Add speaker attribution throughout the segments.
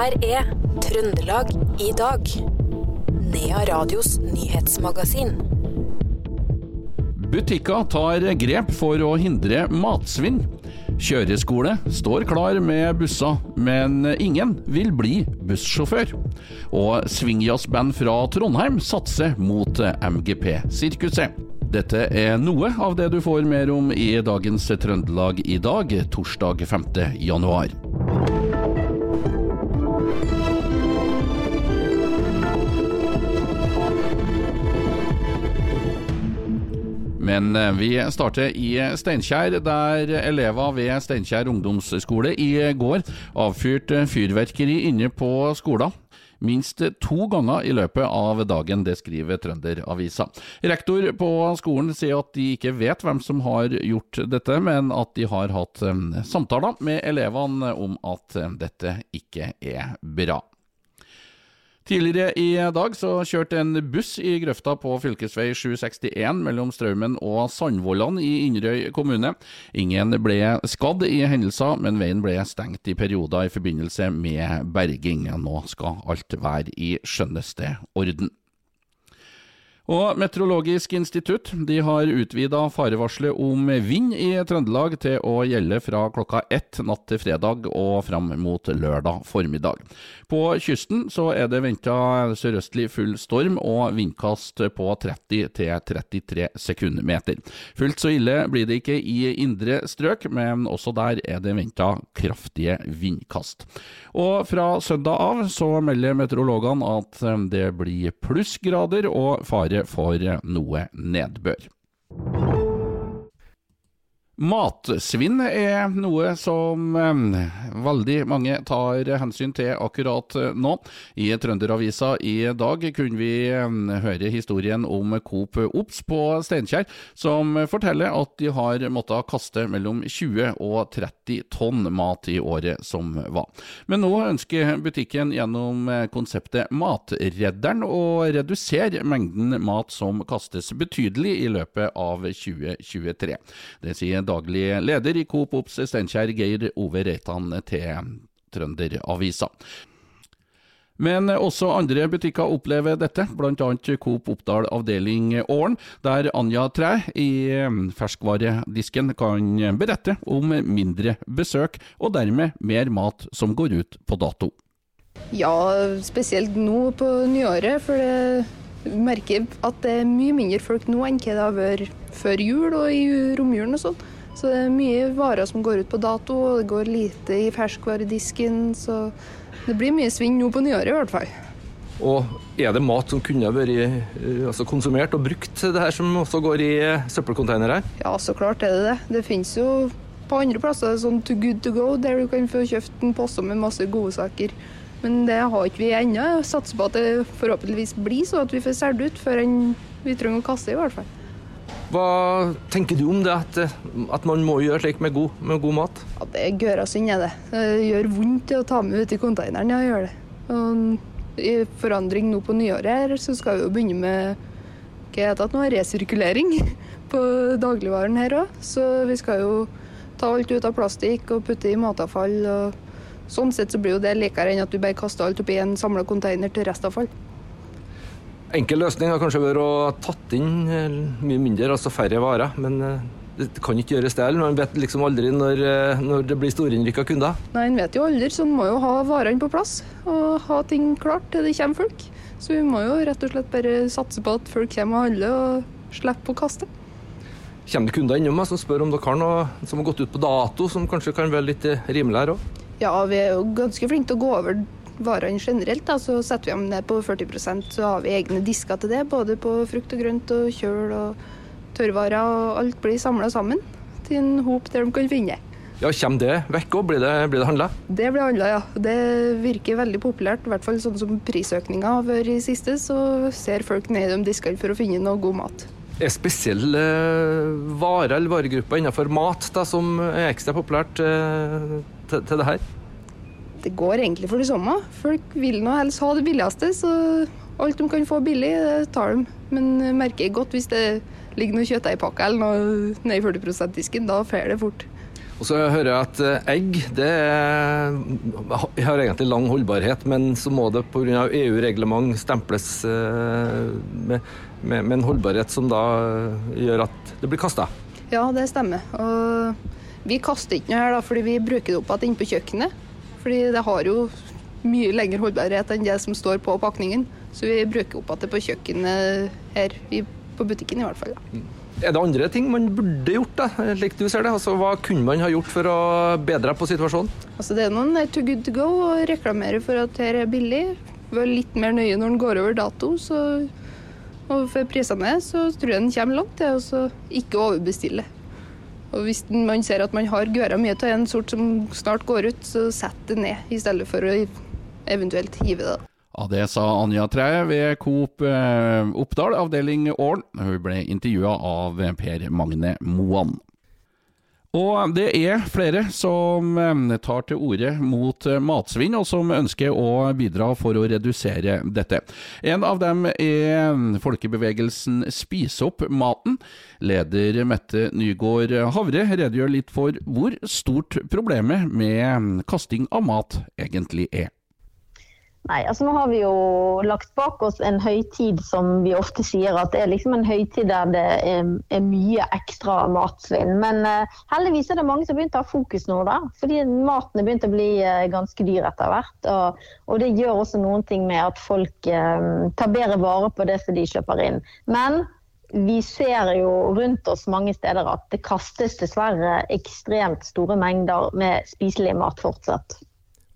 Speaker 1: her er Trøndelag i dag. Nea Radios nyhetsmagasin.
Speaker 2: Butikker tar grep for å hindre matsvinn. Kjøreskole står klar med busser, men ingen vil bli bussjåfør. Og swingjazzband fra Trondheim satser mot MGP-sirkuset. Dette er noe av det du får mer om i dagens Trøndelag i dag, torsdag 5. januar. Men eh, vi starter i Steinkjer, der elever ved Steinkjer ungdomsskole i går avfyrte fyrverkeri inne på skolen. Minst to ganger i løpet av dagen, det skriver Trønderavisa. Rektor på skolen sier at de ikke vet hvem som har gjort dette, men at de har hatt eh, samtaler med elevene om at eh, dette ikke er bra. Tidligere i dag så kjørte en buss i grøfta på fv. 761 mellom Straumen og Sandvollan i Inderøy kommune. Ingen ble skadd i hendelser, men veien ble stengt i perioder i forbindelse med berging. Nå skal alt være i skjønneste orden. Og Meteorologisk institutt de har utvida farevarselet om vind i Trøndelag til å gjelde fra klokka ett natt til fredag og fram mot lørdag formiddag. På kysten så er det venta sørøstlig full storm og vindkast på 30 33 sekundmeter. Fullt så ille blir det ikke i indre strøk, men også der er det venta kraftige vindkast. Og fra søndag av så melder meteorologene at det blir plussgrader og fare for noe nedbør. Matsvinn er noe som eh, veldig mange tar hensyn til akkurat nå. I Trønderavisa i dag kunne vi eh, høre historien om Coop Ops på Steinkjer, som forteller at de har måttet kaste mellom 20 og 30 tonn mat i året som var. Men nå ønsker butikken gjennom konseptet Matredderen å redusere mengden mat som kastes betydelig i løpet av 2023. Det sier daglig leder i Coop Ops Steinkjer, Geir Ove Reitan, til Trønderavisa. Men også andre butikker opplever dette, bl.a. Coop Oppdal avdeling Åren, der Anja Træ i ferskvaredisken kan berette om mindre besøk, og dermed mer mat som går ut på dato.
Speaker 3: Ja, spesielt nå på nyåret, for det merker at det er mye mindre folk nå enn hva det har vært før jul og i romjulen og sånn. Så det er mye varer som går ut på dato, og det går lite i ferskvaredisken. Så det blir mye svinn nå på nyåret i hvert fall.
Speaker 4: Og er det mat som kunne vært altså konsumert og brukt, det her som også går i søppelkonteinere?
Speaker 3: Ja, så klart er det det. Det finnes jo på andre plasser sånn too good to go, der du kan få kjøpt en pose med masse godsaker. Men det har ikke vi ennå. Satser på at det forhåpentligvis blir så at vi får solgt ut før vi trenger å kaste, i hvert fall.
Speaker 4: Hva tenker du om det, at, at man må gjøre slik med god, med god mat?
Speaker 3: Ja, Det er gørrasynd, er det. Det gjør vondt å ta med ut i konteineren, ja, gjør det. Og I forandring nå på nyåret så skal vi jo begynne med hva heter det nå, resirkulering på dagligvaren her òg. Så vi skal jo ta alt ut av plastikk og putte i matavfall. og Sånn sett så blir jo det likere enn at du bare kaster alt oppi en samla container til restavfall.
Speaker 4: Enkel løsning har kanskje vært å tatt inn eh, mye mindre, altså færre varer. Men eh, det kan ikke gjøres det heller. Man vet liksom aldri når, eh, når det blir storinnrykka kunder.
Speaker 3: Nei, en vet jo aldri, så en må jo ha varene på plass og ha ting klart til det kommer folk. Så vi må jo rett og slett bare satse på at folk kommer og handler og slipper å kaste.
Speaker 4: Kommer det kunder innom som spør om dere har noe som har gått ut på dato, som kanskje kan være litt rimeligere òg?
Speaker 3: Ja, vi er jo ganske flinke til å gå over varene generelt, da, så setter vi dem ned på 40% så har vi egne disker til det. Både på frukt og grønt og kjøl og tørrvarer. og Alt blir samla sammen til en hop der de kan finne.
Speaker 4: Ja, Kommer det vekk òg? Blir det, blir det handla?
Speaker 3: Det blir handla, ja. Det virker veldig populært. I hvert fall sånn som prisøkninga har vært i siste, så ser folk ned i de diskene for å finne noe god mat.
Speaker 4: Er spesielle varer eller varegrupper innenfor mat da, som er ekstra populært eh, til, til det her?
Speaker 3: Det går egentlig for det samme. Folk vil nå helst ha det billigste, så alt de kan få billig, det tar de. Men merker jeg godt hvis det ligger noe kjøttdeigpakke eller noe nedi 40 %-disken, da får det fort.
Speaker 4: Og så hører jeg at eh, egg det er, har egentlig lang holdbarhet, men så må det pga. EU-reglement stemples eh, med, med, med, en holdbarhet som da gjør at det blir kasta.
Speaker 3: Ja, det stemmer. Og vi kaster ikke noe her da, fordi vi bruker det opp igjen inne på kjøkkenet. Fordi det har jo mye lengre holdbarhet enn det som står på pakningen. Så vi bruker opp igjen på kjøkkenet her, på butikken i hvert fall. Da.
Speaker 4: Mm. Er det andre ting man burde gjort, da, slik du ser det? Altså, Hva kunne man ha gjort for å bedre på situasjonen?
Speaker 3: Altså, det er noen too good to go å reklamere for at her er billig. Vær litt mer nøye når den går over dato. Så, og for prisene så tror jeg den kommer langt til å ikke overbestille. Og hvis man ser at man har gøra mye av en sort som snart går ut, så sett det ned, i stedet for å eventuelt hive det.
Speaker 2: Ja, Det sa Anja Treie ved Coop eh, Oppdal, avdeling Ål. Hun ble intervjua av Per Magne Moan. Og det er flere som tar til orde mot eh, matsvinn, og som ønsker å bidra for å redusere dette. En av dem er folkebevegelsen Spis opp maten. Leder Mette Nygård Havre redegjør litt for hvor stort problemet med kasting av mat egentlig er.
Speaker 5: Nei, altså Nå har vi jo lagt bak oss en høytid som vi ofte sier at det er liksom en høytid der det er, er mye ekstra matsvinn. Men uh, heldigvis er det mange som har begynt å ha fokus nå, da. Fordi maten er begynt å bli uh, ganske dyr etter hvert. Og, og, det gjør også noen ting med at folk uh, tar bedre vare på det som de kjøper inn. Men vi ser jo rundt oss mange steder at det kastes dessverre ekstremt store mengder med spiselig mat fortsatt.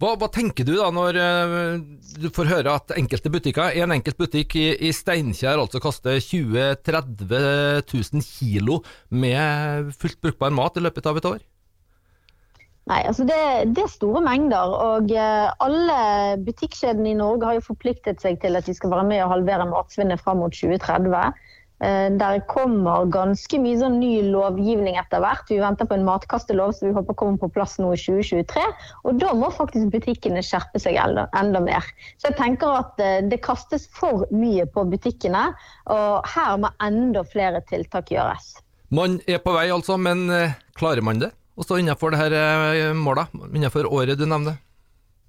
Speaker 4: Hva, hva, tenker du da når uh, du får høre at enkelte butikker, en enkelt butikk i, i Steinkjer altså kaster 20 000-30 000 kilo med fullt brukbar mat i løpet av et år?
Speaker 5: Nei, altså det, det, er store mengder. og uh, Alle butikkjedene i Norge har jo forpliktet seg til at de skal være med og halvere matsvinnet fram mot 2030. Eh, der kommer ganske mye sånn ny lovgivning etter hvert. Vi venter på en matkastelov som vi håper kommer på plass nå i 2023. Og da må faktisk butikkene skjerpe seg enda, mer. Så jeg tenker at eh, det kastes for mye på butikkene, og her må enda flere tiltak gjøres.
Speaker 4: Man er på vei altså, men eh, klarer man det? Og så innenfor det her målet, innenfor året du nevner?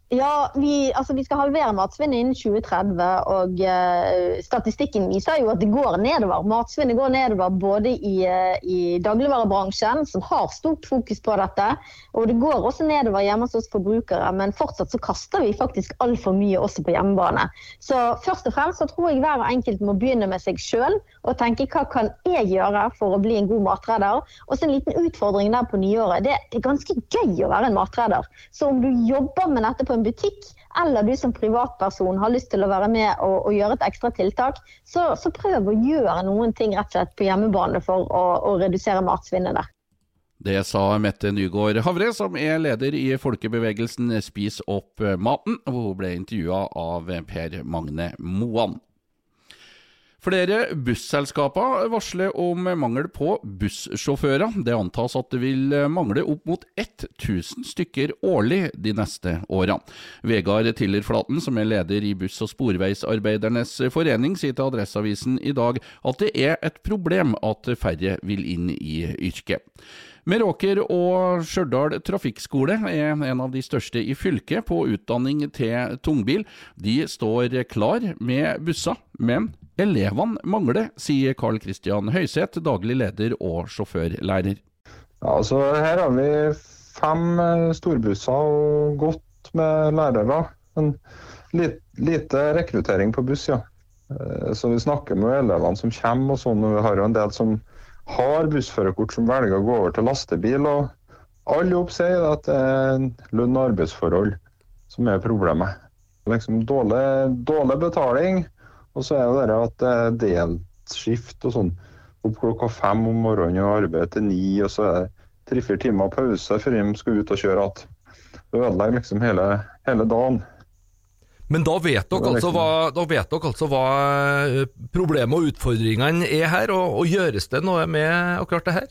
Speaker 5: Ja, vi, altså vi, skal halvere matsvinnet innen 2030. og uh, Statistikken viser jo at det går nedover. Matsvinnet går nedover både i, uh, i, dagligvarebransjen, som har stort fokus på dette, og det går også nedover hjemme hos oss forbrukere. Men fortsatt så kaster vi faktisk altfor mye også på hjemmebane. Så først og fremst så tror jeg hver enkelt må begynne med seg sjøl og tenke hva kan jeg gjøre for å bli en god matredder. Og så en liten utfordring der på nyåret. Det, det er ganske gøy å være en matredder. Så om du jobber med dette på en butikk, eller du som privatperson har lyst til å være med og, og gjøre et ekstra tiltak, så, så, prøv å gjøre noen ting rett og slett på hjemmebane for å, å redusere matsvinnet der.
Speaker 2: Det sa Mette Nygård Havre, som er leder i folkebevegelsen Spis opp maten. Hun ble intervjua av Per Magne Moan. Flere busselskaper varsler om mangel på bussjåfører. Det antas at det vil mangle opp mot 1000 stykker årlig de neste åra. Vegard Tillerflaten, som er leder i Buss- og Sporveisarbeidernes forening, sier til Adresseavisen i dag at det er et problem at færre vil inn i yrket. Meråker og Stjørdal trafikkskole er en av de største i fylket på utdanning til tungbil. De står klar med busser, men elevene mangler, sier Carl Kristian Høyseth, daglig leder og sjåførlærer.
Speaker 6: Altså her har vi fem eh, storbusser og godt med lærere. Men lite rekruttering på buss, ja. Eh, så vi snakker med elevene som kommer og sånn. Vi har jo en del som har bussførerkort som velger å gå over til lastebil. og Alle opp sier at det er lønn- og arbeidsforhold som er problemet. Liksom dårlig, dårlig betaling, og så er det at det er delskift og sånn. Opp klokka fem om morgenen og arbeide til ni, og så er det tre-fire timer pause før de skal ut og kjøre igjen. Det ødelegger liksom hele, hele dagen.
Speaker 4: Men da vet, dere altså hva, da vet dere altså hva eh, problemet og utfordringene er her, og, og, gjøres det noe med akkurat det her?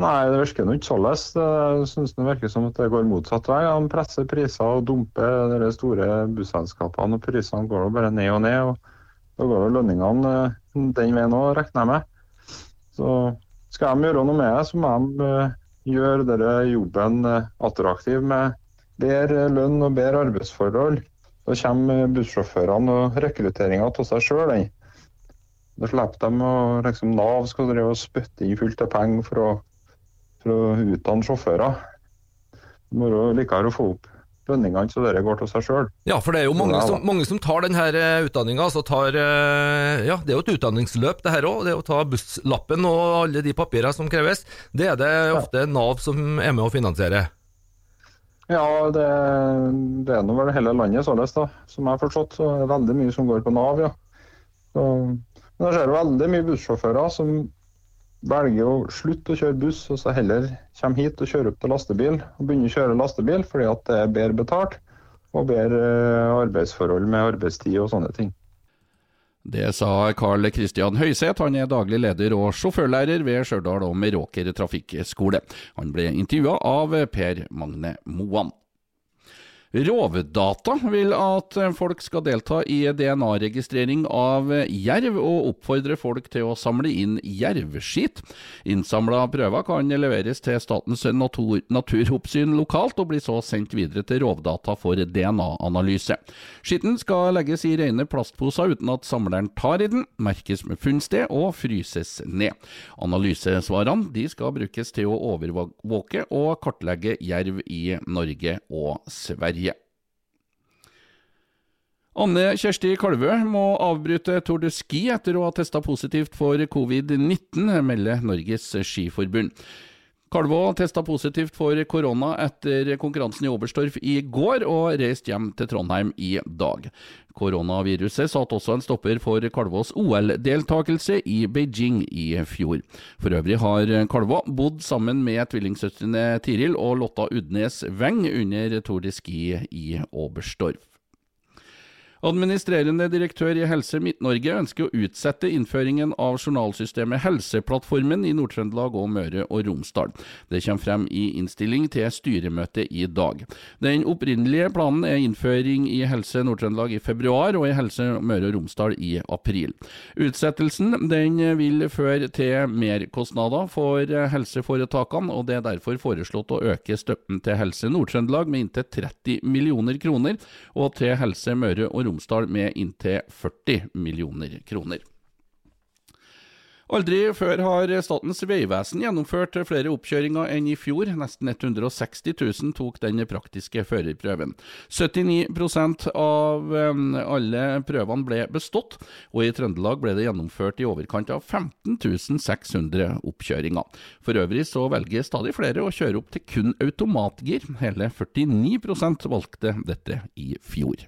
Speaker 6: Nei, det virker nå ikke sånn. Jeg synes det virker som at det går motsatt vei. De presser priser og dumper de store busselskapene, og prisene går bare ned og ned. og Da går jo lønningene eh, den veien òg, regner jeg med. Så skal de gjøre noe med det, så må de eh, gjøre denne jobben eh, attraktiv med bedre lønn og bedre arbeidsforhold, Da kommer bussjåførene og rekrutteringa av seg sjøl. Da slipper de å liksom, Nav skal drive og spytte inn fullt av penger for for å utdanne sjåfører. Det må være likere å få opp lønningene så det går til seg sjøl.
Speaker 4: Ja, for det er jo mange som, mange som tar denne utdanninga. Altså tar, eh, ja, det er jo et utdanningsløp, det her òg. Det å ta busslappen og alle de papirene som kreves, det er det ofte Nav som er med å finansiere.
Speaker 6: Ja, det, det er nå vel hele landet således, da. Som jeg har forstått. Så er det veldig mye som går på Nav, ja. Så, men jeg ser veldig mye bussjåfører som velger å slutte å kjøre buss, og så heller kommer hit og kjører opp til lastebil og begynner å kjøre lastebil fordi at det er bedre betalt og bedre eh, arbeidsforhold med arbeidstid og sånne ting.
Speaker 2: Det sa Carl Kristian Høyseth, han er daglig leder og sjåførlærer ved Stjørdal og Meråker trafikkskole. Han ble intervjua av Per Magne Moan. Rovdata vil at folk skal delta i DNA-registrering av jerv, og oppfordre folk til å samle inn jervskitt. Innsamla prøver kan leveres til Statens natur naturoppsyn lokalt, og blir så sendt videre til Rovdata for DNA-analyse. Skitten skal legges i rene plastposer uten at samleren tar i den, merkes med funnsted og fryses ned. Analysesvarene skal brukes til å overvåke og kartlegge jerv i Norge og Sverige. Anne Kjersti Kalvø må avbryte Tour de Ski etter å ha testa positivt for covid-19, melder Norges Skiforbund. Kalvå testa positivt for korona etter konkurransen i Oberstdorf i går, og reiste hjem til Trondheim i dag. Koronaviruset satte også en stopper for Kalvås OL-deltakelse i Beijing i fjor. For øvrig har Kalvå bodd sammen med tvillingsøstrene Tiril og Lotta Udnes Weng under Tour de Ski i Oberstdorf. Administrerende direktør i Helse Midt-Norge ønsker å utsette innføringen av journalsystemet Helseplattformen i Nord-Trøndelag og Møre og Romsdal. Det kommer frem i innstilling til styremøte i dag. Den opprinnelige planen er innføring i Helse Nord-Trøndelag i februar og i Helse Møre og Romsdal i april. Utsettelsen den vil føre til merkostnader for helseforetakene, og det er derfor foreslått å øke støtten til Helse Nord-Trøndelag med inntil 30 millioner kroner, og til Helse Møre og Romsdal Romsdal med inntil 40 millioner kroner. Aldri før har Statens vegvesen gjennomført flere oppkjøringer enn i fjor. Nesten 160 000 tok den praktiske førerprøven. 79 av alle prøvene ble bestått, og i Trøndelag ble det gjennomført i overkant av 15 600 oppkjøringer. For øvrig så velger stadig flere å kjøre opp til kun automatgir. Hele 49% valgte dette i fjor.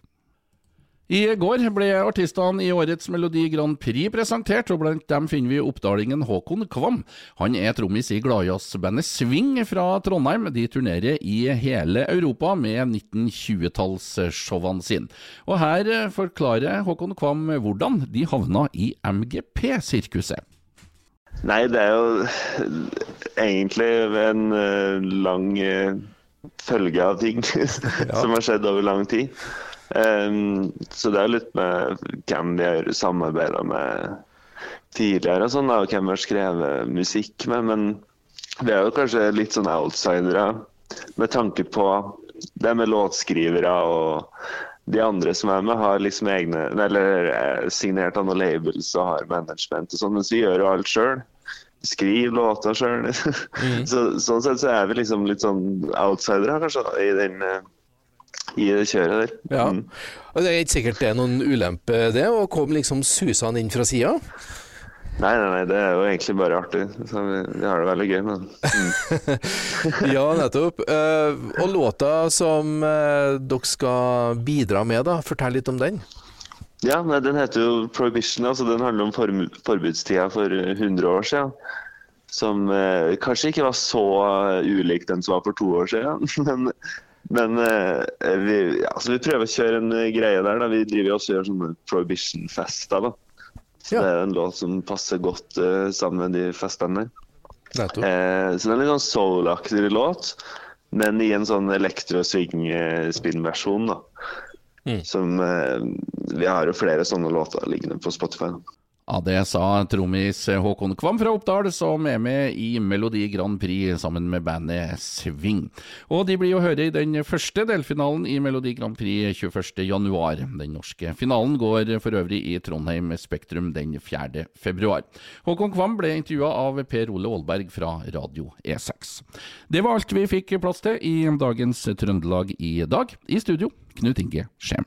Speaker 2: I går ble artistene i årets Melodi Grand Prix presentert, og blant dem finner vi oppdalingen Håkon Kvam. Han er trommis i gladjazzbandet Swing fra Trondheim. De turnerer i hele Europa med 1920-tallsshowene sine. Og her forklarer Håkon Kvam hvordan de havna i MGP-sirkuset.
Speaker 7: Nei, det er jo egentlig en eh, lang eh, følge av ting som har skjedd over lang tid. Um, så det er litt med hvem vi har samarbeida med tidligere, og sånn, og hvem vi har skrevet musikk med. Men vi er jo kanskje litt sånn outsidere med tanke på det med låtskrivere og de andre som er med, har liksom egne Eller er signert av noen labels og har management og sånn, mens vi gjør jo alt sjøl. Skriver låter sjøl. Mm. så, sånn sett så er vi liksom litt sånn outsidere kanskje i den uh, i det kjøret der.
Speaker 8: Ja. Mm. Og Det er ikke sikkert det er noen ulempe det, å komme liksom susende inn fra sida?
Speaker 7: Nei, nei, nei, det er jo egentlig bare artig. Så vi, har det veldig gøy med det. Mm.
Speaker 8: ja, nettopp. Uh, og låta som uh, dere skal bidra med, da, fortell litt om den.
Speaker 7: Ja, nei, Den heter jo 'Prohibition'. altså Den handler om for, forbudstida for 100 år siden. Som uh, kanskje ikke var så ulik den som var for to år siden. men men uh, vi, altså, vi, prøver å kjøre en uh, greie der. Da. Vi driver også og gjør sånne prohibition-fester. Så ja. Det er en låt som passer godt uh, sammen med de festene der. så det er en litt sånn soul-aktig låt, men i en sånn elektro-swing-spinn-versjon. Mm. Som Vi har jo flere sånne låter liggende på Spotify. Da.
Speaker 2: Ja, Det sa trommis Håkon Kvam fra Oppdal, som er med i Melodi Grand Prix sammen med bandet Sving. Og de blir å høre i den første delfinalen i Melodi Grand Prix 21.1. Den norske finalen går for øvrig i Trondheim Spektrum den 4. februar. Håkon Kvam ble intervjua av Per Ole Aalberg fra Radio E6. Det var alt vi fikk plass til i dagens Trøndelag i dag. I studio, Knut Inge Skjem.